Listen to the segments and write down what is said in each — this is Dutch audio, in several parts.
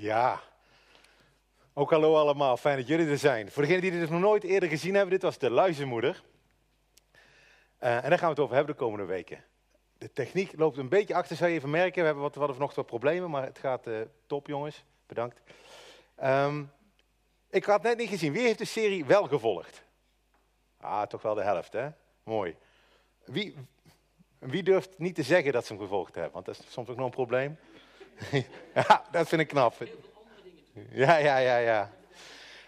Ja. Ook hallo allemaal, fijn dat jullie er zijn. Voor degenen die dit nog nooit eerder gezien hebben, dit was de luizenmoeder. Uh, en daar gaan we het over hebben de komende weken. De techniek loopt een beetje achter, zou je even merken. We hebben wat, hadden vanochtend wat problemen, maar het gaat uh, top jongens. Bedankt. Um, ik had net niet gezien. Wie heeft de serie wel gevolgd? Ah, toch wel de helft, hè? Mooi. Wie, wie durft niet te zeggen dat ze hem gevolgd hebben? Want dat is soms ook nog een probleem. ja, dat vind ik knap. Ja, ja, ja, ja.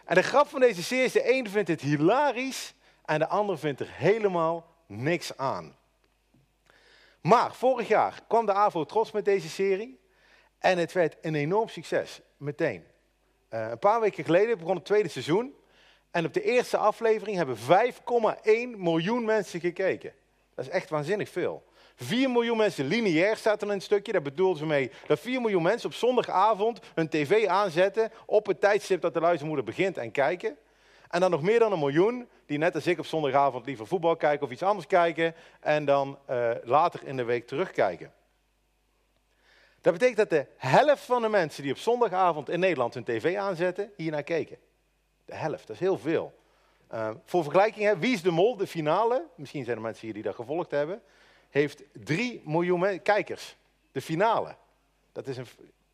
En de grap van deze serie is, de een vindt het hilarisch en de ander vindt er helemaal niks aan. Maar vorig jaar kwam de AVO trots met deze serie en het werd een enorm succes, meteen. Uh, een paar weken geleden begon het tweede seizoen en op de eerste aflevering hebben 5,1 miljoen mensen gekeken. Dat is echt waanzinnig veel. 4 miljoen mensen lineair staat er een stukje. Daar bedoelden ze mee dat 4 miljoen mensen op zondagavond hun tv aanzetten op het tijdstip dat de luistermoeder begint en kijken. En dan nog meer dan een miljoen die net als ik op zondagavond liever voetbal kijken of iets anders kijken en dan uh, later in de week terugkijken. Dat betekent dat de helft van de mensen die op zondagavond in Nederland hun tv aanzetten, hiernaar keken. De helft, dat is heel veel. Uh, voor vergelijking, hè, Wie is de Mol, de finale, misschien zijn er mensen hier die dat gevolgd hebben, heeft 3 miljoen kijkers. De finale. Dat is, een,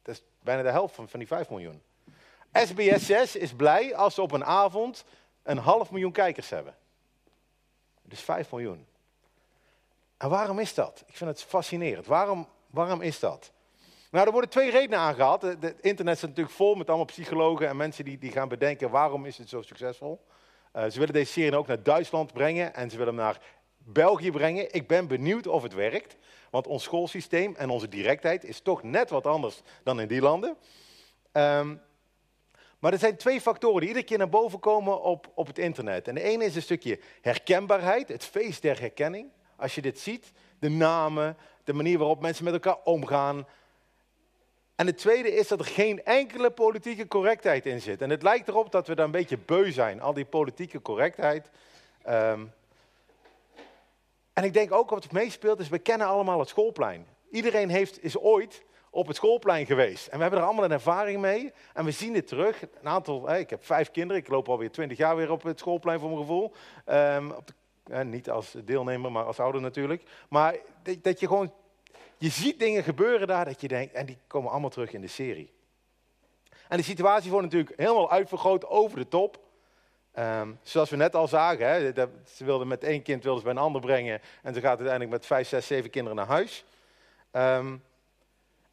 dat is bijna de helft van, van die 5 miljoen. SBS 6 is blij als ze op een avond een half miljoen kijkers hebben. Dus 5 miljoen. En waarom is dat? Ik vind het fascinerend. Waarom, waarom is dat? Nou, er worden twee redenen aangehaald. Het internet zit natuurlijk vol met allemaal psychologen en mensen die, die gaan bedenken waarom is het zo succesvol. Uh, ze willen deze serie ook naar Duitsland brengen en ze willen hem naar België brengen. Ik ben benieuwd of het werkt, want ons schoolsysteem en onze directheid is toch net wat anders dan in die landen. Um, maar er zijn twee factoren die iedere keer naar boven komen op, op het internet. En de ene is een stukje herkenbaarheid, het feest der herkenning. Als je dit ziet, de namen, de manier waarop mensen met elkaar omgaan. En het tweede is dat er geen enkele politieke correctheid in zit. En het lijkt erop dat we daar een beetje beu zijn, al die politieke correctheid. Um, en ik denk ook wat het meespeelt is, we kennen allemaal het schoolplein. Iedereen heeft, is ooit op het schoolplein geweest. En we hebben er allemaal een ervaring mee. En we zien dit terug. Een aantal, ik heb vijf kinderen. Ik loop alweer twintig jaar weer op het schoolplein voor mijn gevoel. Um, op niet als deelnemer, maar als ouder natuurlijk. Maar dat, dat, je gewoon, je ziet dingen gebeuren daar dat je denkt, en die komen allemaal terug in de serie. En de situatie wordt natuurlijk helemaal uitvergroot over de top. Um, zoals we net al zagen, hè, ze wilden met één kind wilden ze bij een ander brengen. En ze gaat uiteindelijk met vijf, zes, zeven kinderen naar huis. Um,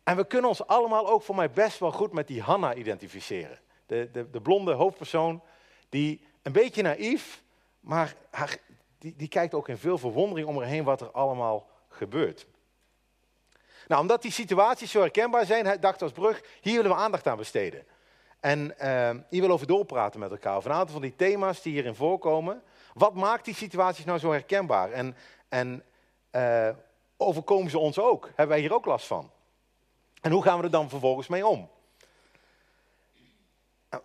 en we kunnen ons allemaal ook voor mij best wel goed met die Hanna identificeren. De, de, de blonde hoofdpersoon die een beetje naïef, maar haar, die, die kijkt ook in veel verwondering om haar wat er allemaal gebeurt. Nou, omdat die situaties zo herkenbaar zijn, dacht als brug, hier willen we aandacht aan besteden. En uh, hier we over doorpraten met elkaar, over een aantal van die thema's die hierin voorkomen. Wat maakt die situaties nou zo herkenbaar? En, en uh, overkomen ze ons ook? Hebben wij hier ook last van? En hoe gaan we er dan vervolgens mee om?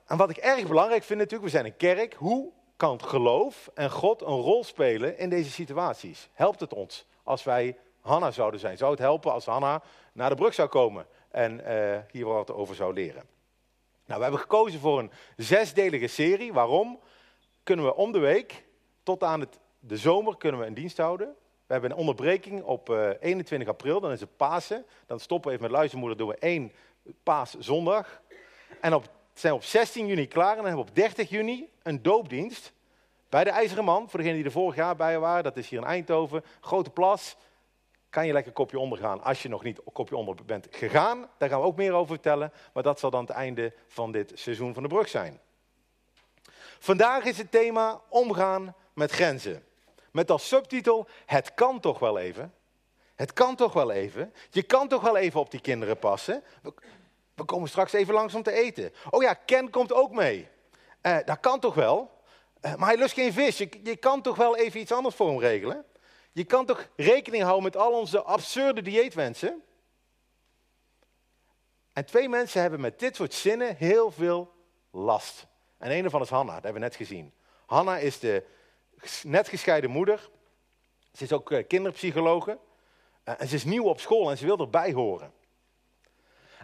En wat ik erg belangrijk vind natuurlijk, we zijn een kerk. Hoe kan geloof en God een rol spelen in deze situaties? Helpt het ons als wij Hanna zouden zijn? Zou het helpen als Hanna naar de brug zou komen en uh, hier wat over zou leren? Nou, we hebben gekozen voor een zesdelige serie. Waarom? Kunnen we om de week tot aan het, de zomer kunnen we een dienst houden. We hebben een onderbreking op uh, 21 april, dan is het Pasen. Dan stoppen we even met luistermoeder, doen we één paaszondag. En op, zijn we op 16 juni klaar en dan hebben we op 30 juni een doopdienst. Bij de IJzeren Man, voor degenen die er vorig jaar bij waren, dat is hier in Eindhoven, grote plas. Kan je lekker kopje onder gaan als je nog niet kopje onder bent gegaan. Daar gaan we ook meer over vertellen, maar dat zal dan het einde van dit seizoen van de brug zijn. Vandaag is het thema omgaan met grenzen. Met als subtitel, het kan toch wel even. Het kan toch wel even. Je kan toch wel even op die kinderen passen. We, komen straks even langs om te eten. Oh ja, Ken komt ook mee. Uh, dat kan toch wel. Uh, maar hij lust geen vis. Je kan toch wel even iets anders voor hem regelen. Je kan toch rekening houden met al onze absurde dieetwensen. En twee mensen hebben met dit soort zinnen heel veel last. En een daarvan is Hanna, dat hebben we net gezien. Hanna is de net gescheiden moeder. Ze is ook uh, kinderpsychologe. Uh, en ze is nieuw op school en ze wil erbij horen.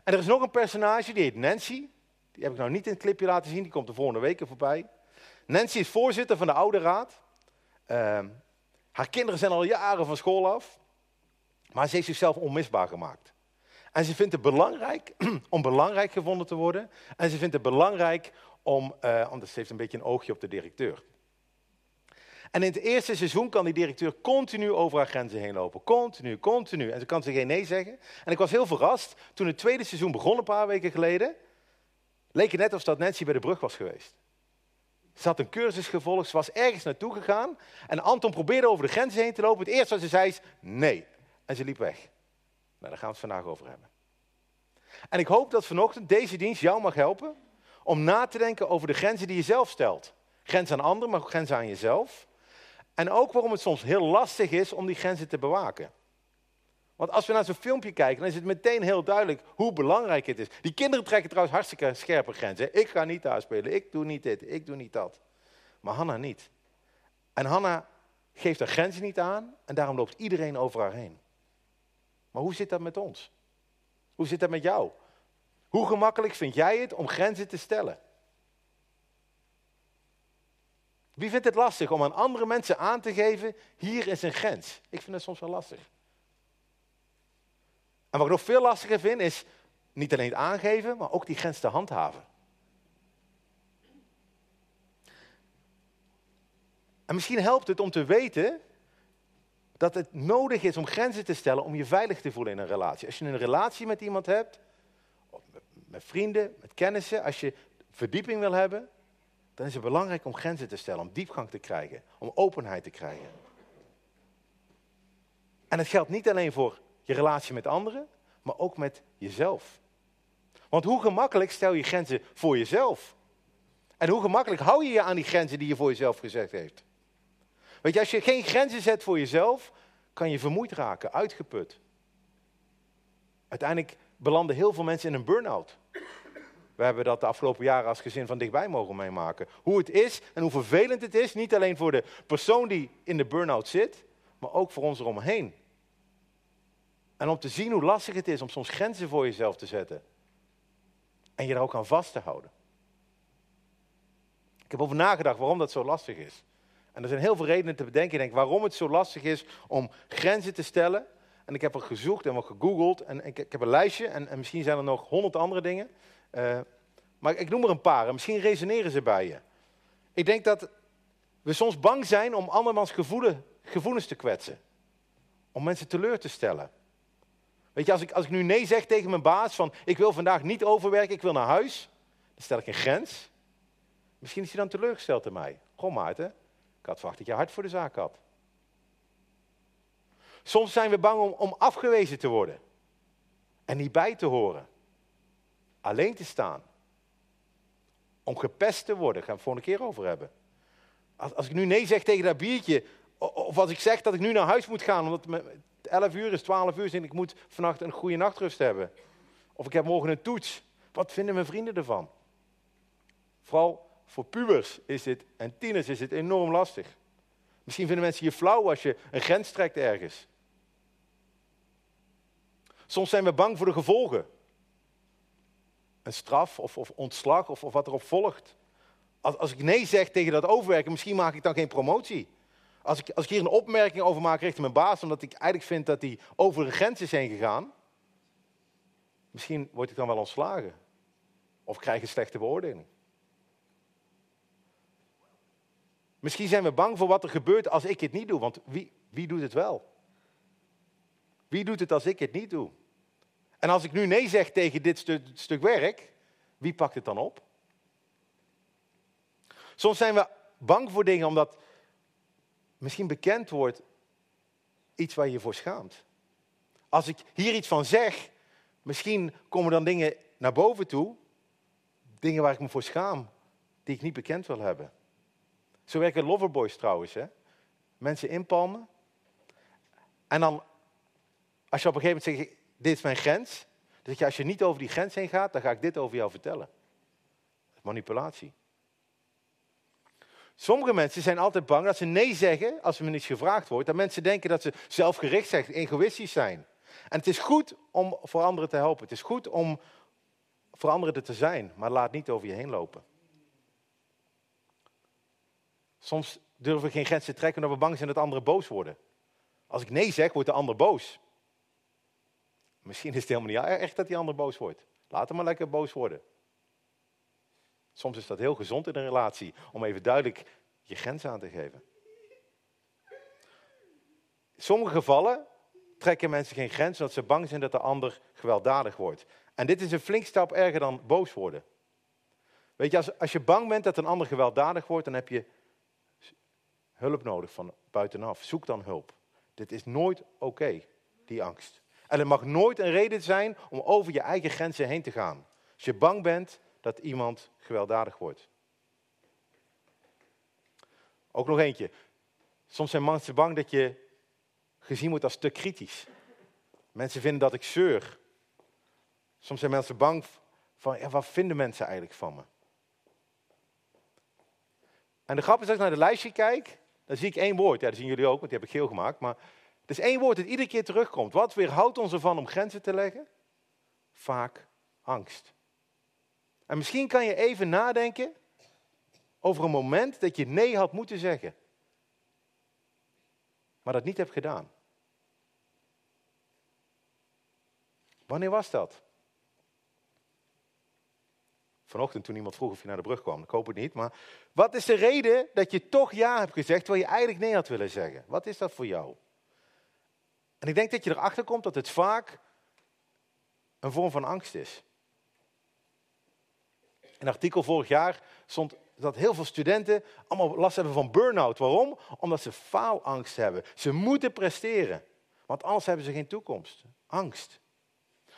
En er is nog een personage, die heet Nancy. Die heb ik nou niet in het clipje laten zien, die komt de volgende weken voorbij. Nancy is voorzitter van de Oude Raad. Ehm, haar kinderen zijn al jaren van school af. Maar ze heeft zichzelf onmisbaar gemaakt. En ze vindt het belangrijk om belangrijk gevonden te worden. En ze vindt het belangrijk om, uh, omdat ze heeft een beetje een oogje op de directeur. En in het eerste seizoen kan die directeur continu over haar grenzen heen lopen. Continu, continu. En ze kan ze geen nee zeggen. En ik was heel verrast toen het tweede seizoen begon een paar weken geleden. Leek het net alsof dat Nancy bij de brug was geweest. Ze had een cursus gevolgd, ze was ergens naartoe gegaan. En Anton probeerde over de grenzen heen te lopen. Het eerste wat ze zei is nee. En ze liep weg. Nou, daar gaan we het vandaag over hebben. En ik hoop dat vanochtend deze dienst jou mag helpen om na te denken over de grenzen die je zelf stelt. Grenzen aan anderen, maar ook grenzen aan jezelf. En ook waarom het soms heel lastig is om die grenzen te bewaken. Want als we naar zo'n filmpje kijken, dan is het meteen heel duidelijk hoe belangrijk het is. Die kinderen trekken trouwens hartstikke scherpe grenzen. Ik ga niet daar spelen, ik doe niet dit, ik doe niet dat. Maar Hanna niet. En Hanna geeft haar grenzen niet aan en daarom loopt iedereen over haar heen. Maar hoe zit dat met ons? Hoe zit dat met jou? Hoe gemakkelijk vind jij het om grenzen te stellen? Wie vindt het lastig om aan andere mensen aan te geven, hier is een grens? Ik vind het soms wel lastig. En wat ik nog veel lastiger vind, is niet alleen het aangeven, maar ook die grens te handhaven. En misschien helpt het om te weten dat het nodig is om grenzen te stellen om je veilig te voelen in een relatie. Als je een relatie met iemand hebt, met vrienden, met kennissen, als je verdieping wil hebben, dan is het belangrijk om grenzen te stellen, om diepgang te krijgen, om openheid te krijgen. En het geldt niet alleen voor je relatie met anderen, maar ook met jezelf. Want hoe gemakkelijk stel je grenzen voor jezelf? En hoe gemakkelijk hou je je aan die grenzen die je voor jezelf gezet heeft? Weet je, als je geen grenzen zet voor jezelf, kan je vermoeid raken, uitgeput. Uiteindelijk belanden heel veel mensen in een burn-out. We hebben dat de afgelopen jaren als gezin van dichtbij mogen meemaken. Hoe het is en hoe vervelend het is, niet alleen voor de persoon die in de burn-out zit, maar ook voor ons eromheen. En om te zien hoe lastig het is om soms grenzen voor jezelf te zetten. En je er ook aan vast te houden. Ik heb over nagedacht waarom dat zo lastig is. En er zijn heel veel redenen te bedenken. Waarom het zo lastig is om grenzen te stellen. En ik heb er gezocht en wat gegoogeld. En ik, ik heb een lijstje. En, en, misschien zijn er nog honderd andere dingen. Uh, maar ik noem er een paar. En misschien resoneren ze bij je. Ik denk dat we soms bang zijn om andermans gevoelen, gevoelens te kwetsen. Om mensen teleur te stellen. Weet je, als ik, als ik nu nee zeg tegen mijn baas van ik wil vandaag niet overwerken, ik wil naar huis. Dan stel ik een grens. Misschien is hij dan teleurgesteld in mij. Goh Maarten, ik had verwacht dat je hard voor de zaak had. Soms zijn we bang om, om afgewezen te worden. En niet bij te horen. Alleen te staan. Om gepest te worden. Gaan we het volgende keer over hebben. Als, als ik nu nee zeg tegen dat biertje. Of als ik zeg dat ik nu naar huis moet gaan. Omdat het 11 uur is, 12 uur is en ik moet vannacht een goede nachtrust hebben. Of ik heb morgen een toets. Wat vinden mijn vrienden ervan? Vooral voor pubers is dit, en tieners is dit enorm lastig. Misschien vinden mensen je flauw als je een grens trekt ergens. Soms zijn we bang voor de gevolgen. Een straf of, of ontslag of, of wat erop volgt. Als, als ik nee zeg tegen dat overwerken, misschien maak ik dan geen promotie. Als ik, als ik hier een opmerking over maak richting mijn baas, omdat ik eigenlijk vind dat hij over de grens is heen gegaan, misschien word ik dan wel ontslagen. Of krijg ik een slechte beoordeling. Misschien zijn we bang voor wat er gebeurt als ik het niet doe, want wie, wie doet het wel? Wie doet het als ik het niet doe? En als ik nu nee zeg tegen dit stuk, stuk werk, wie pakt het dan op? Soms zijn we bang voor dingen omdat misschien bekend wordt iets waar je voor schaamt. Als ik hier iets van zeg, misschien komen dan dingen naar boven toe, dingen waar ik me voor schaam, die ik niet bekend wil hebben. Zo werken loverboys trouwens. Hè? Mensen inpalmen. En dan, als je op een gegeven moment zegt, dit is mijn grens. Je, als je niet over die grens heen gaat, dan ga ik dit over jou vertellen. Manipulatie. Sommige mensen zijn altijd bang dat ze nee zeggen als er me niets gevraagd wordt. Dat mensen denken dat ze zelfgericht zijn, egoïstisch zijn. En het is goed om voor anderen te helpen. Het is goed om voor anderen er te zijn, maar laat niet over je heen lopen. Soms durven we geen grenzen te trekken omdat we bang zijn dat anderen boos worden. Als ik nee zeg, wordt de ander boos. Misschien is het helemaal niet echt dat die ander boos wordt. Laat hem maar lekker boos worden. Soms is dat heel gezond in een relatie om even duidelijk je grens aan te geven. In sommige gevallen trekken mensen geen grens omdat ze bang zijn dat de ander gewelddadig wordt. En dit is een flink stap erger dan boos worden. Weet je, als, als je bang bent dat een ander gewelddadig wordt, dan heb je hulp nodig van buitenaf. Zoek dan hulp. Dit is nooit oké, die angst. En het mag nooit een reden zijn om over je eigen grenzen heen te gaan. Als je bang bent dat iemand gewelddadig wordt. Ook nog eentje. Soms zijn mensen bang dat je gezien wordt als te kritisch. Mensen vinden dat ik zeur. Soms zijn mensen bang van, ja, wat vinden mensen eigenlijk van me? En de grap is als ik naar de lijstje kijk, dan zie ik één woord. Ja, dat zien jullie ook, want die heb ik geel gemaakt. Maar het is één woord dat iedere keer terugkomt. Wat weerhoudt ons ervan om grenzen te leggen? Vaak angst. En misschien kan je even nadenken over een moment dat je nee had moeten zeggen. Maar dat niet hebt gedaan. Wanneer was dat? Vanochtend toen iemand vroeg of je naar de brug kwam. Ik hoop het niet. Maar wat is de reden dat je toch ja hebt gezegd terwijl je eigenlijk nee had willen zeggen? Wat is dat voor jou? En ik denk dat je erachter komt dat het vaak een vorm van angst is. Een artikel vorig jaar stond dat heel veel studenten allemaal last hebben van burn-out. Waarom? Omdat ze faalangst hebben. Ze moeten presteren. Want anders hebben ze geen toekomst. Angst.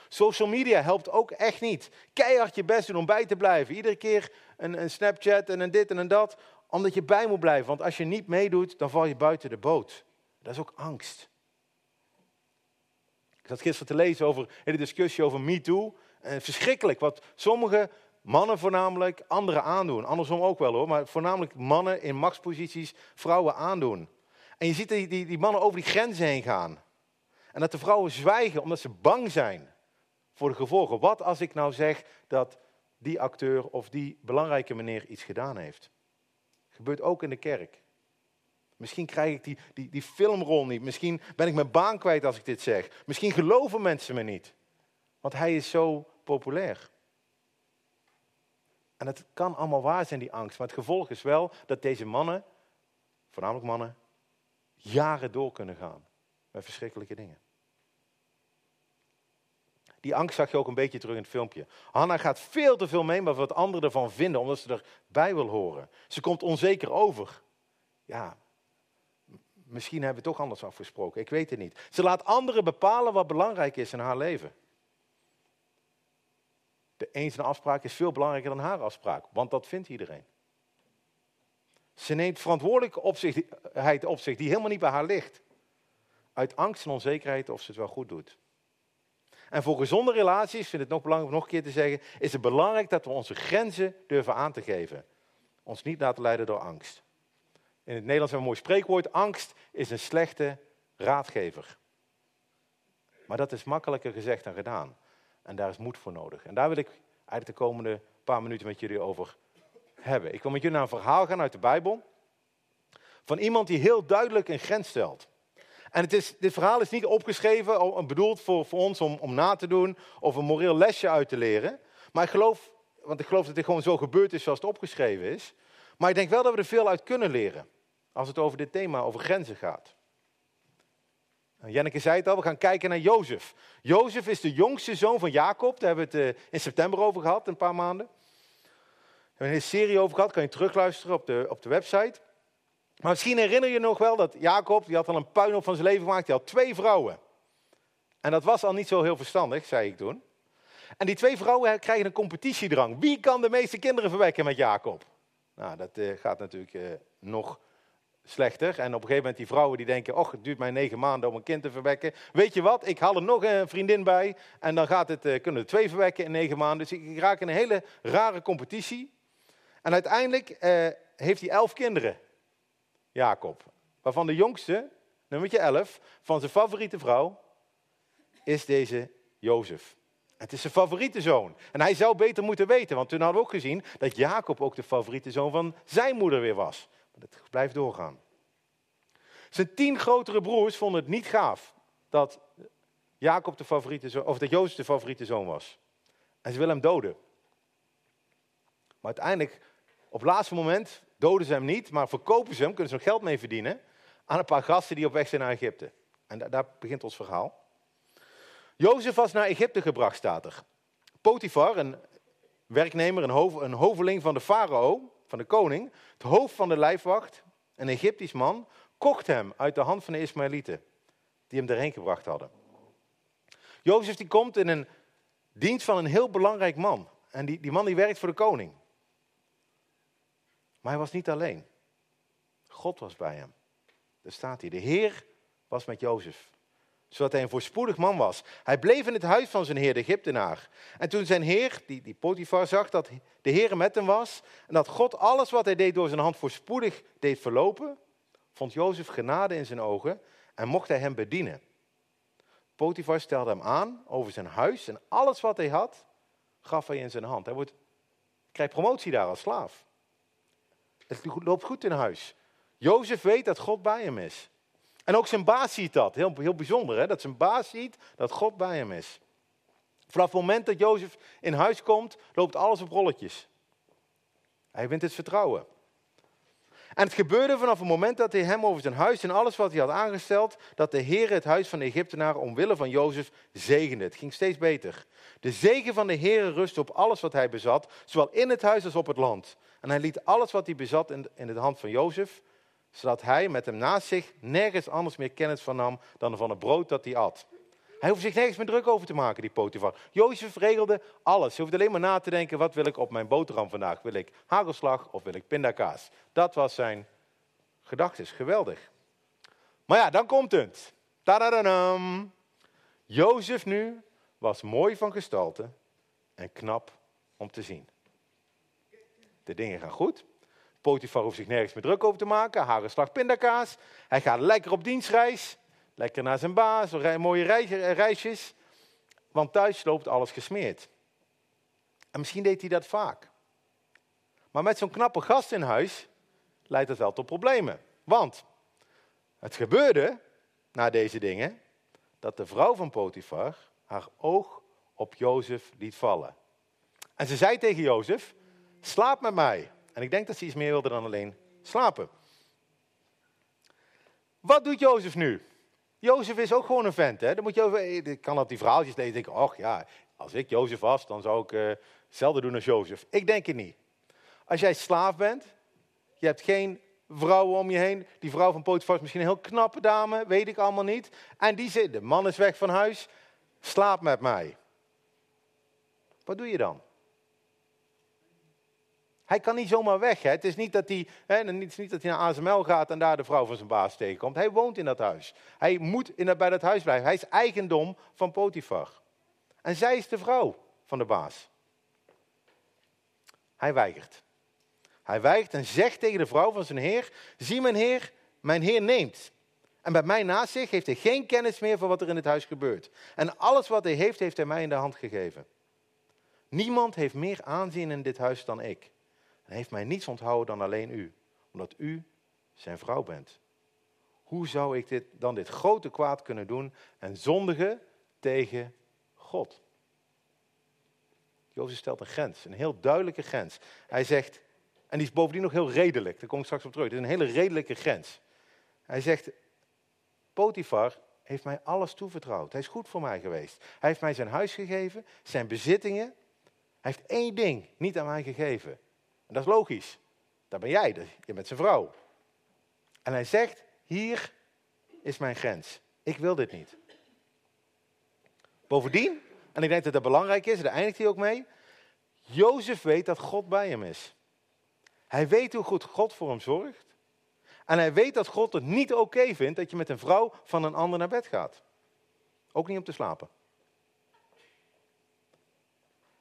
Social media helpt ook echt niet. Keihard je best doen om bij te blijven. Iedere keer een, een Snapchat en een dit en een dat. Omdat je bij moet blijven. Want als je niet meedoet, dan val je buiten de boot. Dat is ook angst. Ik zat gisteren te lezen over hele discussie over MeToo. En verschrikkelijk wat sommige mannen voornamelijk anderen aandoen. Andersom ook wel hoor, maar voornamelijk mannen in machtsposities vrouwen aandoen. En je ziet die, die, die mannen over die grenzen heen gaan. En dat de vrouwen zwijgen omdat ze bang zijn voor de gevolgen. Wat als ik nou zeg dat die acteur of die belangrijke meneer iets gedaan heeft? Gebeurt ook in de kerk. Misschien krijg ik die, die, die filmrol niet. Misschien ben ik mijn baan kwijt als ik dit zeg. Misschien geloven mensen me niet. Want hij is zo populair. En het kan allemaal waar zijn, die angst. Maar het gevolg is wel dat deze mannen, voornamelijk mannen, jaren door kunnen gaan met verschrikkelijke dingen. Die angst zag je ook een beetje terug in het filmpje. Hanna gaat veel te veel mee met wat anderen ervan vinden, omdat ze erbij wil horen. Ze komt onzeker over. Ja, misschien hebben we toch anders afgesproken, ik weet het niet. Ze laat anderen bepalen wat belangrijk is in haar leven. De een afspraak is veel belangrijker dan haar afspraak, want dat vindt iedereen. Ze neemt verantwoordelijkheid op zich die helemaal niet bij haar ligt. Uit angst en onzekerheid of ze het wel goed doet. En voor gezonde relaties, vind ik het nog belangrijk om nog een keer te zeggen, is het belangrijk dat we onze grenzen durven aan te geven. Ons niet laten leiden door angst. In het Nederlands hebben we een mooi spreekwoord, angst is een slechte raadgever. Maar dat is makkelijker gezegd dan gedaan. En daar is moed voor nodig. En daar wil ik eigenlijk de komende paar minuten met jullie over hebben. Ik wil met jullie naar een verhaal gaan uit de Bijbel. Van iemand die heel duidelijk een grens stelt. En het is, dit verhaal is niet opgeschreven, bedoeld voor, voor ons om, om na te doen of een moreel lesje uit te leren. Maar ik geloof, want ik geloof dat dit gewoon zo gebeurd is zoals het opgeschreven is. Maar ik denk wel dat we er veel uit kunnen leren. Als het over dit thema, over grenzen gaat. Jenneke zei het al, we gaan kijken naar Jozef. Jozef is de jongste zoon van Jacob. Daar hebben we het eh, in september over gehad, een paar maanden. We hebben een serie over gehad, kan je terugluisteren op de, op de website. Maar misschien herinner je nog wel dat Jacob, die had al een puinhoop van zijn leven gemaakt. Die had twee vrouwen. En dat was al niet zo heel verstandig, zei ik toen. En die twee vrouwen krijgen een competitiedrang. Wie kan de meeste kinderen verwekken met Jacob? Nou, dat uh, gaat natuurlijk uh, nog slechter. En op een gegeven moment die vrouwen die denken, och, het duurt mij negen maanden om een kind te verwekken. Weet je wat, ik haal er nog een vriendin bij en dan gaat het, uh, kunnen er twee verwekken in negen maanden. Dus ik raak in een hele rare competitie. En uiteindelijk heeft hij elf kinderen. Jacob. Waarvan de jongste, nummertje 11, van zijn favoriete vrouw, is deze Jozef? Het is zijn favoriete zoon. En hij zou beter moeten weten, want toen hadden we ook gezien dat Jacob ook de favoriete zoon van zijn moeder weer was. Dat blijft doorgaan. Zijn tien grotere broers vonden het niet gaaf dat Jacob de favoriete zoon, of dat Jozef de favoriete zoon was. En ze willen hem doden. Maar uiteindelijk, op het laatste moment, doden ze hem niet, maar verkopen ze hem, kunnen ze nog geld mee verdienen, aan een paar gasten die op weg zijn naar Egypte. En daar begint ons verhaal. Jozef was naar Egypte gebracht, staat er. Potifar, een werknemer, een hoveling van de farao, van de koning, het hoofd van de lijfwacht, een Egyptisch man, kocht hem uit de hand van de Ismaëlieten, die hem erheen gebracht hadden. Jozef die komt in een dienst van een heel belangrijk man. En die, die man die werkt voor de koning. Maar hij was niet alleen. God was bij hem. Daar staat hij. De Heer was met Jozef. Zodat hij een voorspoedig man was. Hij bleef in het huis van zijn heer, de Egyptenaar. En toen zijn heer, die, Potifar, zag dat de Heer met hem was. En dat God alles wat hij deed door zijn hand voorspoedig deed verlopen. Vond Jozef genade in zijn ogen en mocht hij hem bedienen. Potifar stelde hem aan over zijn huis en alles wat hij had, gaf hij in zijn hand. Hij wordt, krijgt promotie daar als slaaf. Het loopt goed in huis. Jozef weet dat God bij hem is. En ook zijn baas ziet dat. Heel, heel bijzonder, hè? dat zijn baas ziet dat God bij hem is. Vanaf het moment dat Jozef in huis komt, loopt alles op rolletjes. Hij wint het vertrouwen. En het gebeurde vanaf het moment dat hij hem over zijn huis en alles wat hij had aangesteld, dat de Heer het huis van de Egyptenaar omwille van Jozef zegende. Het ging steeds beter. De zegen van de Heer rustte op alles wat hij bezat, zowel in het huis als op het land. En hij liet alles wat hij bezat in de hand van Jozef, zodat hij met hem naast zich nergens anders meer kennis van nam dan van het brood dat hij at. Hij hoeft zich nergens meer druk over te maken, die Potifar. Jozef regelde alles. Hij hoefde alleen maar na te denken, wat wil ik op mijn boterham vandaag? Wil ik hagelslag of wil ik pindakaas? Dat was zijn gedachte. Geweldig. Maar ja, dan komt het. Tadadadam. Jozef nu was mooi van gestalte en knap om te zien. De dingen gaan goed. Potifar hoeft zich nergens meer druk over te maken. Hagelslag pindakaas. Hij gaat lekker op dienstreis. Lekker naar zijn baas, mooie reisjes. Want thuis loopt alles gesmeerd. En misschien deed hij dat vaak. Maar met zo'n knappe gast in huis leidt het wel tot problemen. Want het gebeurde, na deze dingen, dat de vrouw van Potifar haar oog op Jozef liet vallen. En ze zei tegen Jozef, slaap met mij. En ik denk dat ze iets meer wilde dan alleen slapen. Wat doet Jozef nu? Jozef is ook gewoon een vent. Hè? Dan moet je over, ik kan op die verhaaltjes lezen en denken, ach ja, als ik Jozef was, dan zou ik uh, hetzelfde doen als Jozef. Ik denk het niet. Als jij slaaf bent, je hebt geen vrouwen om je heen. Die vrouw van Potifar is misschien een heel knappe dame, weet ik allemaal niet. En die zit, de man is weg van huis, slaap met mij. Wat doe je dan? Hij kan niet zomaar weg. Hè. Het, is niet dat hij, hè, het is niet dat hij naar ASML gaat en daar de vrouw van zijn baas tegenkomt. Hij woont in dat huis. Hij moet in bij dat huis blijven. Hij is eigendom van Potifar. En zij is de vrouw van de baas. Hij weigert. Hij weigert en zegt tegen de vrouw van zijn heer: Zie mijn heer, mijn heer neemt. En bij mij naast zich heeft hij geen kennis meer van wat er in het huis gebeurt. En alles wat hij heeft, heeft hij mij in de hand gegeven. Niemand heeft meer aanzien in dit huis dan ik. Hij heeft mij niets onthouden dan alleen u, omdat u zijn vrouw bent. Hoe zou ik dit, dan dit grote kwaad kunnen doen en zondigen tegen God? Jozef stelt een grens, een heel duidelijke grens. Hij zegt, en die is bovendien nog heel redelijk, daar kom ik straks op terug. Het is een hele redelijke grens. Hij zegt, Potifar heeft mij alles toevertrouwd. Hij is goed voor mij geweest. Hij heeft mij zijn huis gegeven, zijn bezittingen. Hij heeft één ding niet aan mij gegeven. En dat is logisch. Dat ben jij, je bent zijn vrouw. En hij zegt, hier is mijn grens. Ik wil dit niet. Bovendien, en ik denk dat dat belangrijk is, daar eindigt hij ook mee. Jozef weet dat God bij hem is. Hij weet hoe goed God voor hem zorgt. En hij weet dat God het niet oké vindt dat je met een vrouw van een ander naar bed gaat. Ook niet om te slapen.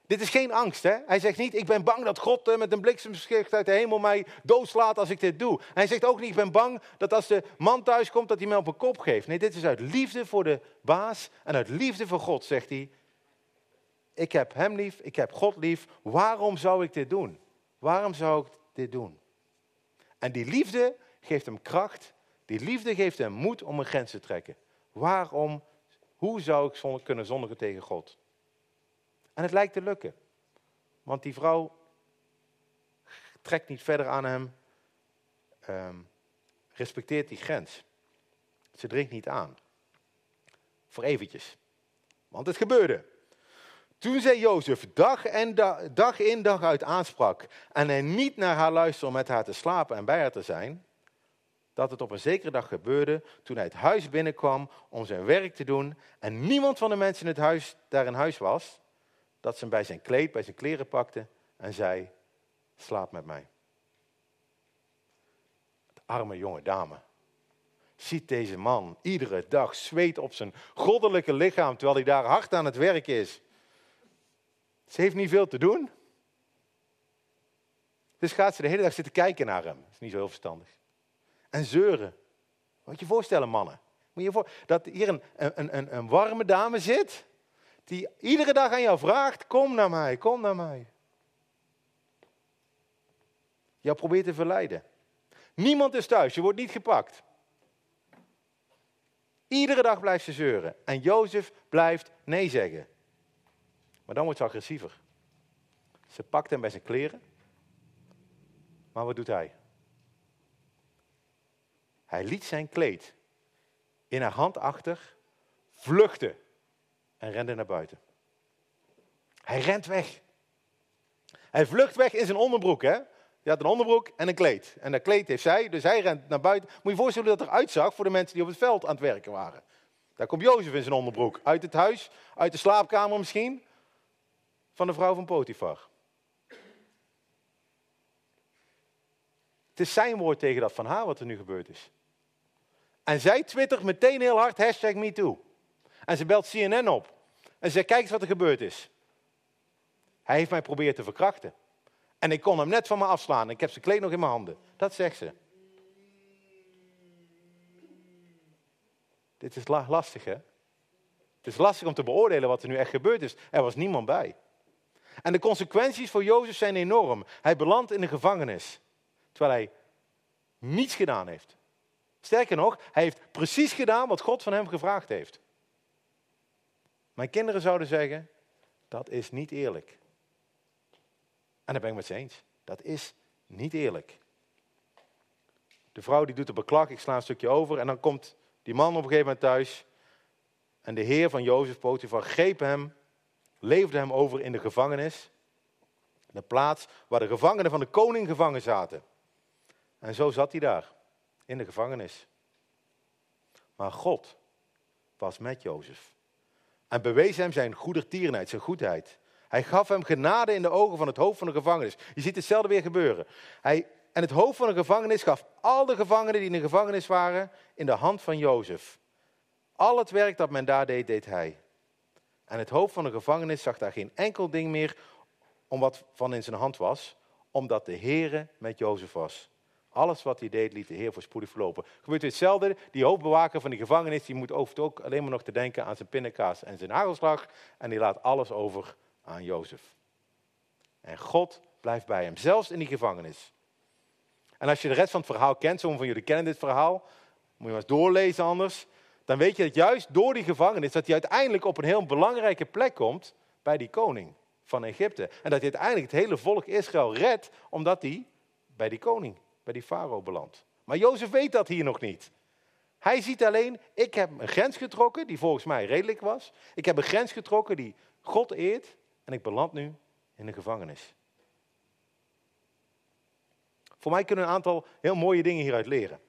Dit is geen angst, hè? Hij zegt niet, ik ben bang dat God eh, met een bliksemschicht uit de hemel mij doodslaat als ik dit doe. Hij zegt ook niet, ik ben bang dat als de man thuis komt, dat hij mij op een kop geeft. Nee, dit is uit liefde voor de baas en uit liefde voor God, zegt hij. Ik heb hem lief, ik heb God lief. Waarom zou ik dit doen? Waarom zou ik dit doen? En die liefde geeft hem kracht. Die liefde geeft hem moed om een grens te trekken. Waarom? Hoe zou ik kunnen zondigen tegen God? En het lijkt te lukken. Want die vrouw trekt niet verder aan hem, ehm, respecteert die grens. Ze dringt niet aan. Voor eventjes. Want het gebeurde. Toen zij Jozef dag, en dag in dag uit aansprak en hij niet naar haar luisterde om met haar te slapen en bij haar te zijn, dat het op een zekere dag gebeurde toen hij het huis binnenkwam om zijn werk te doen en niemand van de mensen in het huis daar in huis was, dat ze hem bij zijn kleed, bij zijn kleren pakte en zei, slaap met mij. De arme jonge dame ziet deze man iedere dag zweet op zijn goddelijke lichaam terwijl hij daar hard aan het werk is. Ze heeft niet veel te doen. Dus gaat ze de hele dag zitten kijken naar hem. Dat is niet zo heel verstandig. En zeuren. Moet je je voorstellen, mannen. Moet je voor, dat hier een, een, een, een warme dame zit die iedere dag aan jou vraagt, kom naar mij, kom naar mij. Jou probeert te verleiden. Niemand is thuis, je wordt niet gepakt. Iedere dag blijft ze zeuren. En Jozef blijft nee zeggen. Maar dan wordt ze agressiever. Ze pakt hem bij zijn kleren. Maar wat doet hij? Hij liet zijn kleed in haar hand achter, vluchten en rende naar buiten. Hij rent weg. Hij vlucht weg in zijn onderbroek. Hè? Hij had een onderbroek en een kleed. En dat kleed heeft zij, dus hij rent naar buiten. Moet je je voorstellen hoe dat eruit zag voor de mensen die op het veld aan het werken waren. Daar komt Jozef in zijn onderbroek. Uit het huis, uit de slaapkamer misschien, van de vrouw van Potifar. Het is zijn woord tegen dat van haar wat er nu gebeurd is. En zij twittert meteen heel hard hashtag MeToo. En ze belt CNN op. En ze zegt, kijk eens wat er gebeurd is. Hij heeft mij proberen te verkrachten. En ik kon hem net van me afslaan. Ik heb zijn kleed nog in mijn handen. Dat zegt ze. Dit is lastig, hè? Het is lastig om te beoordelen wat er nu echt gebeurd is. Er was niemand bij. En de consequenties voor Jozef zijn enorm. Hij belandt in de gevangenis. Terwijl hij niets gedaan heeft. Sterker nog, hij heeft precies gedaan wat God van hem gevraagd heeft. Mijn kinderen zouden zeggen, dat is niet eerlijk. En daar ben ik met ze eens. Dat is niet eerlijk. De vrouw die doet de beklag, ik sla een stukje over en dan komt die man op een gegeven moment thuis. En de heer van Jozef Potifar greep hem, leefde hem over in de gevangenis. De plaats waar de gevangenen van de koning gevangen zaten. En zo zat hij daar, in de gevangenis. Maar God was met Jozef en bewees hem zijn goedertierenheid, zijn goedheid. Hij gaf hem genade in de ogen van het hoofd van de gevangenis. Je ziet hetzelfde weer gebeuren. Hij, en het hoofd van de gevangenis gaf al de gevangenen die in de gevangenis waren in de hand van Jozef. Al het werk dat men daar deed, deed hij. En het hoofd van de gevangenis zag daar geen enkel ding meer om wat van in zijn hand was, omdat de Heere met Jozef was. Alles wat hij deed, liet de Heer voorspoedig verlopen. Gebeurt hetzelfde. Die hoofdbewaker van die gevangenis, die moet over ook alleen maar nog te denken aan zijn pindakaas en zijn hagelslag. En die laat alles over aan Jozef. En God blijft bij hem, zelfs in die gevangenis. En als je de rest van het verhaal kent, sommigen van jullie kennen dit verhaal, moet je maar eens doorlezen anders. Dan weet je dat juist door die gevangenis, dat hij uiteindelijk op een heel belangrijke plek komt bij die koning van Egypte. En dat hij uiteindelijk het hele volk Israël redt, omdat hij bij die koning bij die farao belandt. Maar Jozef weet dat hier nog niet. Hij ziet alleen, ik heb een grens getrokken die volgens mij redelijk was. Ik heb een grens getrokken die God eert en ik beland nu in de gevangenis. Voor mij kunnen een aantal heel mooie dingen hieruit leren.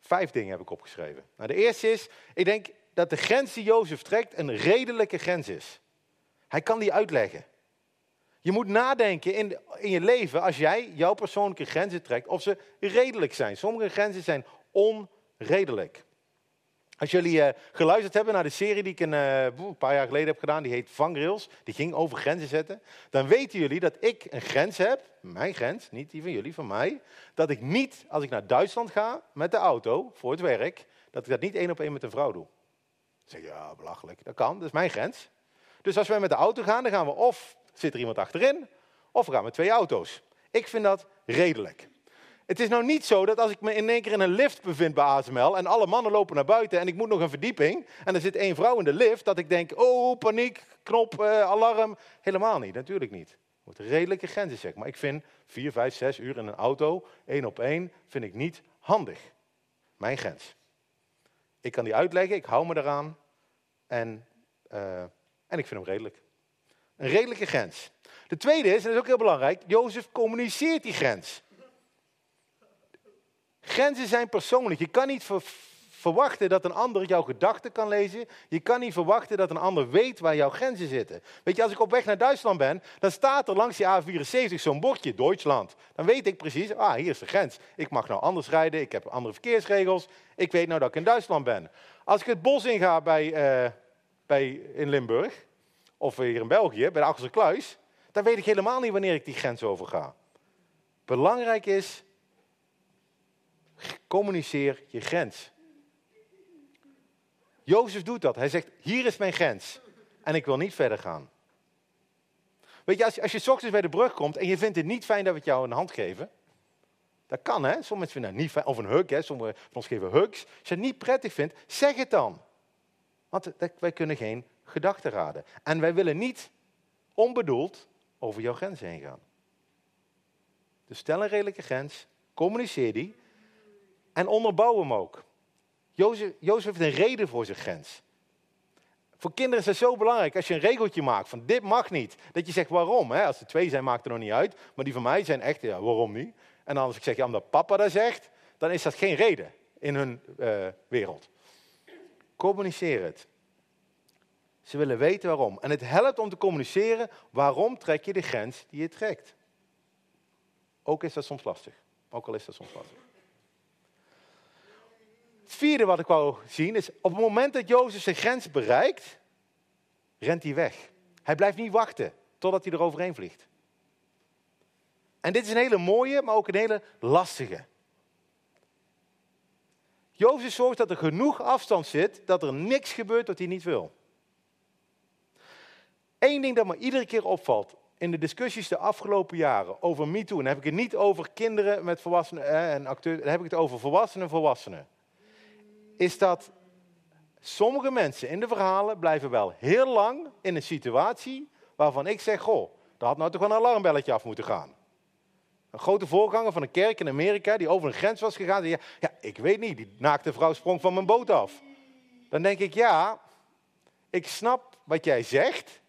Vijf dingen heb ik opgeschreven. Nou, de eerste is, ik denk dat de grens die Jozef trekt een redelijke grens is. Hij kan die uitleggen. Je moet nadenken in, in je leven, als jij jouw persoonlijke grenzen trekt, of ze redelijk zijn. Sommige grenzen zijn onredelijk. Als jullie uh, geluisterd hebben naar de serie die ik een, uh, een, paar jaar geleden heb gedaan, die heet Vangrails, die ging over grenzen zetten, dan weten jullie dat ik een grens heb, mijn grens, niet die van jullie, van mij, dat ik niet, als ik naar Duitsland ga met de auto voor het werk, dat ik dat niet één op één met een vrouw doe. Dan zeg je, ja, belachelijk, dat kan, dat is mijn grens. Dus als wij met de auto gaan, dan gaan we of zit er iemand achterin, of we gaan met twee auto's. Ik vind dat redelijk. Het is nou niet zo dat als ik me in één keer in een lift bevind bij ASML en alle mannen lopen naar buiten en ik moet nog een verdieping en er zit één vrouw in de lift, dat ik denk, oh paniek, knop, uh, alarm. Helemaal niet, natuurlijk niet. Er moeten redelijke grenzen zeg maar. Ik vind vier, vijf, zes uur in een auto, één op één, vind ik niet handig. Mijn grens. Ik kan die uitleggen, ik hou me eraan en, uh, en ik vind hem redelijk. Een redelijke grens. De tweede is, en dat is ook heel belangrijk, Jozef communiceert die grens. Grenzen zijn persoonlijk. Je kan niet verwachten dat een ander jouw gedachten kan lezen. Je kan niet verwachten dat een ander weet waar jouw grenzen zitten. Weet je, als ik op weg naar Duitsland ben, dan staat er langs die A74 zo'n bordje, Duitsland. Dan weet ik precies, ah, hier is de grens. Ik mag nou anders rijden, ik heb andere verkeersregels. Ik weet nou dat ik in Duitsland ben. Als ik het bos inga bij, uh, bij, in Limburg, of hier in België, bij de Achterse Kluis, dan weet ik helemaal niet wanneer ik die grens overga. Belangrijk is, communiceer je grens. Jozef doet dat. Hij zegt, hier is mijn grens. En ik wil niet verder gaan. Weet je, als je, als je ochtends bij de brug komt en je vindt het niet fijn dat we het jou een hand geven. Dat kan, hè. Sommige mensen vinden het niet fijn. Of een hug, hè. Sommigen van ons geven hugs. Als je het niet prettig vindt, zeg het dan. Want wij kunnen geen gedachten raden. En wij willen niet onbedoeld over jouw grens heen gaan. Dus stel een redelijke grens, communiceer die en onderbouw hem ook. Jozef, Jozef heeft een reden voor zijn grens. Voor kinderen is het zo belangrijk als je een regeltje maakt van dit mag niet. Dat je zegt waarom. Hè? Als er twee zijn maakt er nog niet uit. Maar die van mij zijn echt, ja waarom niet? En als ik zeg ja omdat papa dat zegt, dan is dat geen reden in hun uh, wereld. Communiceer het. Ze willen weten waarom. En het helpt om te communiceren waarom trek je de grens die je trekt. Ook is dat soms lastig. Ook al is dat soms lastig. Het vierde wat ik wou zien is, op het moment dat Jozef zijn grens bereikt, rent hij weg. Hij blijft niet wachten totdat hij er overheen vliegt. En dit is een hele mooie, maar ook een hele lastige. Jozef zorgt dat er genoeg afstand zit, dat er niks gebeurt wat hij niet wil. Eén ding dat me iedere keer opvalt in de discussies de afgelopen jaren over MeToo, en heb ik het niet over kinderen met volwassenen en acteurs, dan heb ik het over volwassenen en volwassenen, is dat sommige mensen in de verhalen blijven wel heel lang in een situatie waarvan ik zeg, goh, daar had nou toch een alarmbelletje af moeten gaan. Een grote voorganger van een kerk in Amerika die over een grens was gegaan, zei, ja, ik weet niet, die naakte vrouw sprong van mijn boot af. Dan denk ik, ja, ik snap wat jij zegt,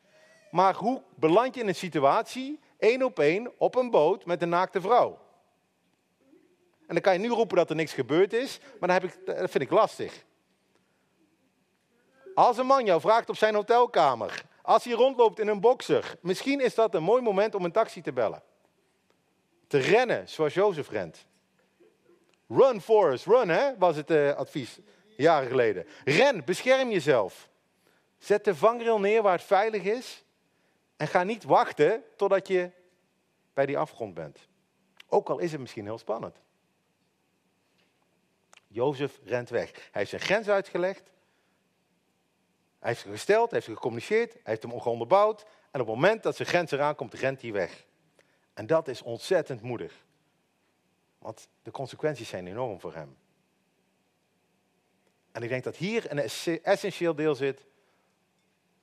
maar hoe beland je in een situatie, één op één, op een boot met een naakte vrouw? En dan kan je nu roepen dat er niks gebeurd is, maar dan heb ik, dat vind ik lastig. Als een man jou vraagt op zijn hotelkamer, als hij rondloopt in een boxer, misschien is dat een mooi moment om een taxi te bellen. Te rennen, zoals Jozef rent. Run, Forrest, run, hè, was het uh, advies jaren geleden. Ren, bescherm jezelf. Zet de vangrail neer waar het veilig is. En ga niet wachten totdat je bij die afgrond bent. Ook al is het misschien heel spannend. Jozef rent weg. Hij heeft zijn grens uitgelegd. Hij heeft ze gesteld, hij heeft ze gecommuniceerd, hij heeft hem onderbouwd. En op het moment dat zijn grens eraan komt, rent hij weg. En dat is ontzettend moedig. Want de consequenties zijn enorm voor hem. En ik denk dat hier een essentieel deel zit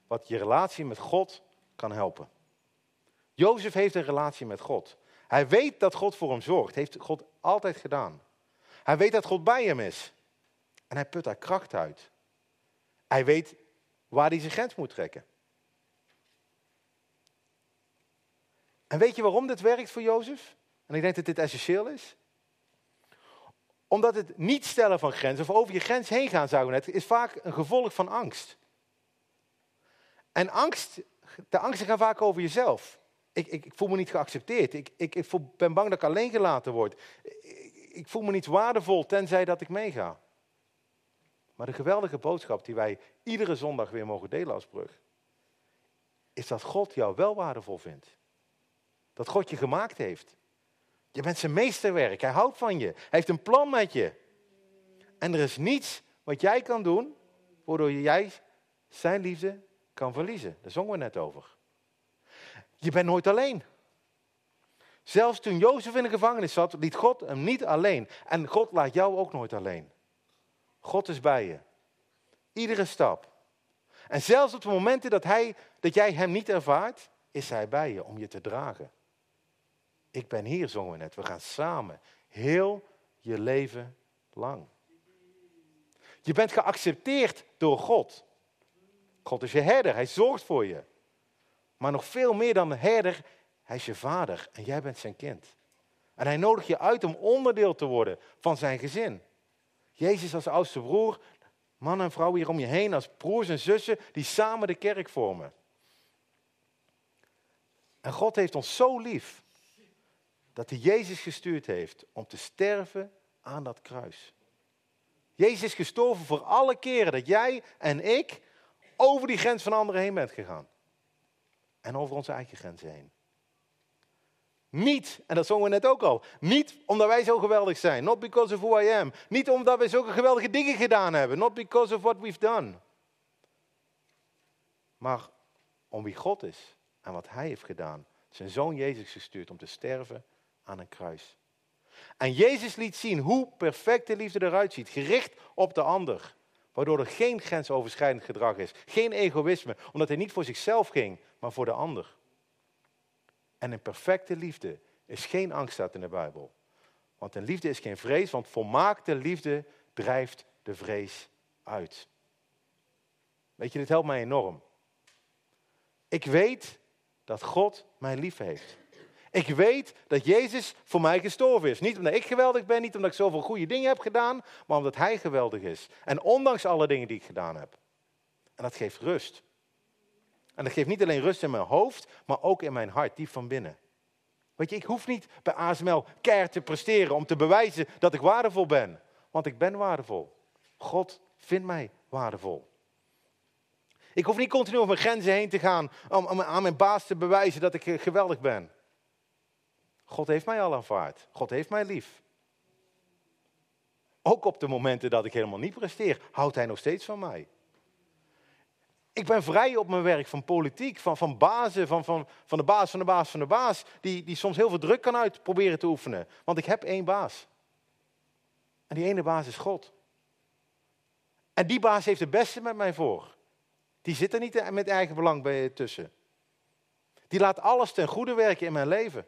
wat je relatie met God kan helpen. Jozef heeft een relatie met God. Hij weet dat God voor hem zorgt. Heeft God altijd gedaan. Hij weet dat God bij hem is. En hij put daar kracht uit. Hij weet waar hij zijn grens moet trekken. En weet je waarom dit werkt voor Jozef? En ik denk dat dit essentieel is. Omdat het niet stellen van grenzen, of over je grens heen gaan, zou net, is vaak een gevolg van angst. En angst, de angsten gaan vaak over jezelf. Ik, ik, ik voel me niet geaccepteerd. Ik, ik, ben bang dat ik alleen gelaten word ik voel me niet waardevol tenzij dat ik meega. Maar de geweldige boodschap die wij iedere zondag weer mogen delen als brug, is dat God jou wel waardevol vindt. Dat God je gemaakt heeft. Je bent zijn meesterwerk. Hij houdt van je. Hij heeft een plan met je. En er is niets wat jij kan doen, waardoor jij zijn liefde kan verliezen. Daar zongen we net over. Je bent nooit alleen. Zelfs toen Jozef in de gevangenis zat, liet God hem niet alleen. En God laat jou ook nooit alleen. God is bij je. Iedere stap. En zelfs op de momenten dat, hij, dat jij hem niet ervaart, is hij bij je om je te dragen. Ik ben hier, zongen we net. We gaan samen. Heel je leven lang. Je bent geaccepteerd door God. God is je herder, hij zorgt voor je. Maar nog veel meer dan een herder, hij is je vader en jij bent zijn kind. En hij nodigt je uit om onderdeel te worden van zijn gezin. Jezus als oudste broer, man en vrouw hier om je heen als broers en zussen die samen de kerk vormen. En God heeft ons zo lief dat hij Jezus gestuurd heeft om te sterven aan dat kruis. Jezus is gestorven voor alle keren dat jij en ik over die grens van anderen heen bent gegaan. En over onze eigen grenzen heen. Niet, en dat zongen we net ook al, niet omdat wij zo geweldig zijn. Not because of who I am. Niet omdat wij zulke geweldige dingen gedaan hebben. Not because of what we've done. Maar om wie God is en wat Hij heeft gedaan. Zijn zoon Jezus gestuurd om te sterven aan een kruis. En Jezus liet zien hoe perfecte liefde eruit ziet, gericht op de ander. Waardoor er geen grensoverschrijdend gedrag is, geen egoïsme, omdat hij niet voor zichzelf ging, maar voor de ander. En een perfecte liefde is geen angst, staat in de Bijbel. Want een liefde is geen vrees, want volmaakte liefde drijft de vrees uit. Weet je, dit helpt mij enorm. Ik weet dat God mij lief heeft. Ik weet dat Jezus voor mij gestorven is. Niet omdat ik geweldig ben, niet omdat ik zoveel goede dingen heb gedaan, maar omdat Hij geweldig is. En ondanks alle dingen die ik gedaan heb. En dat geeft rust. En dat geeft niet alleen rust in mijn hoofd, maar ook in mijn hart, diep van binnen. Weet je, ik hoef niet bij ASML keihard te presteren om te bewijzen dat ik waardevol ben. Want ik ben waardevol. God vindt mij waardevol. Ik hoef niet continu over mijn grenzen heen te gaan om, om aan mijn baas te bewijzen dat ik geweldig ben. God heeft mij al aanvaard. God heeft mij lief. Ook op de momenten dat ik helemaal niet presteer, houdt hij nog steeds van mij. Ik ben vrij op mijn werk van politiek, van, van bazen, van, van, van de baas van de baas van de baas, die, die soms heel veel druk kan uit proberen te oefenen. Want ik heb één baas. En die ene baas is God. En die baas heeft het beste met mij voor. Die zit er niet met eigen belang bij tussen. Die laat alles ten goede werken in mijn leven.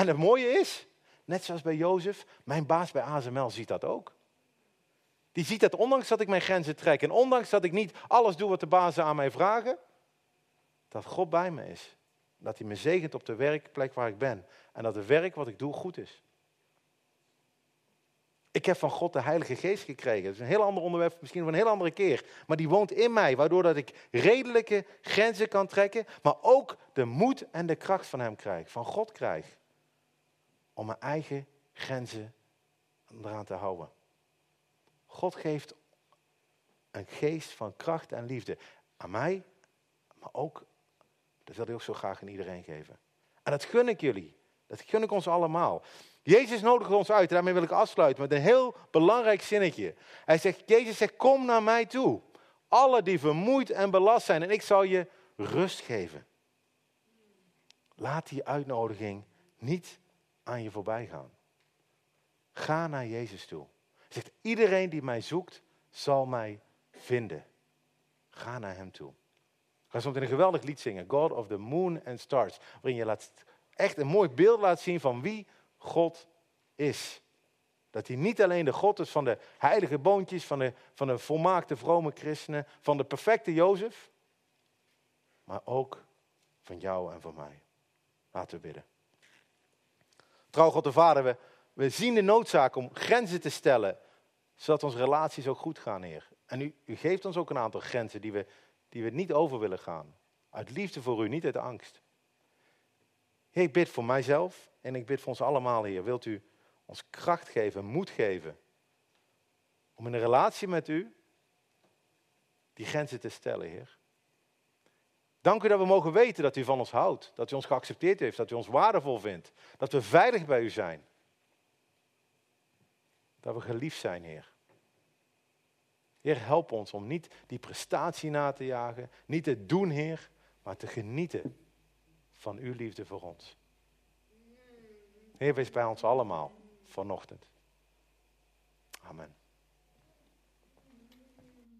En het mooie is, net zoals bij Jozef, mijn baas bij ASML ziet dat ook. Die ziet dat ondanks dat ik mijn grenzen trek en ondanks dat ik niet alles doe wat de bazen aan mij vragen, dat God bij me is. Dat hij me zegent op de werkplek waar ik ben. En dat het werk wat ik doe goed is. Ik heb van God de Heilige Geest gekregen. Dat is een heel ander onderwerp, misschien van een heel andere keer. Maar die woont in mij, waardoor dat ik redelijke grenzen kan trekken. Maar ook de moed en de kracht van Hem krijg, van God krijg om mijn eigen grenzen eraan te houden. God geeft een geest van kracht en liefde aan mij, maar ook, dat wil hij ook zo graag aan iedereen geven. En dat gun ik jullie. Dat gun ik ons allemaal. Jezus nodigt ons uit, daarmee wil ik afsluiten met een heel belangrijk zinnetje. Hij zegt, Jezus zegt, kom naar mij toe. Alle die vermoeid en belast zijn, en ik zal je rust geven. Laat die uitnodiging niet aan je voorbij gaan. Ga naar Jezus toe. Hij zegt, iedereen die mij zoekt, zal mij vinden. Ga naar hem toe. Ga soms een geweldig lied zingen, God of the Moon and Stars, waarin je laat, echt een mooi beeld laat zien van wie God is. Dat hij niet alleen de God is van de heilige boontjes, van de, van de volmaakte vrome christenen, van de perfecte Jozef, maar ook van jou en van mij. Laten we bidden. Trouw God de Vader, we, we zien de noodzaak om grenzen te stellen, zodat onze relaties ook goed gaan, Heer. En u, u geeft ons ook een aantal grenzen die we, die we niet over willen gaan. Uit liefde voor u, niet uit angst. Heer, ik bid voor mijzelf en ik bid voor ons allemaal, Heer. Wilt u ons kracht geven, moed geven, Om in een relatie met u die grenzen te stellen, Heer. Dank u dat we mogen weten dat u van ons houdt. Dat u ons geaccepteerd heeft. Dat u ons waardevol vindt. Dat we veilig bij u zijn. Dat we geliefd zijn, Heer. Heer, help ons om niet die prestatie na te jagen. Niet te doen, Heer. Maar te genieten van uw liefde voor ons. Heer, wees bij ons allemaal vanochtend. Amen.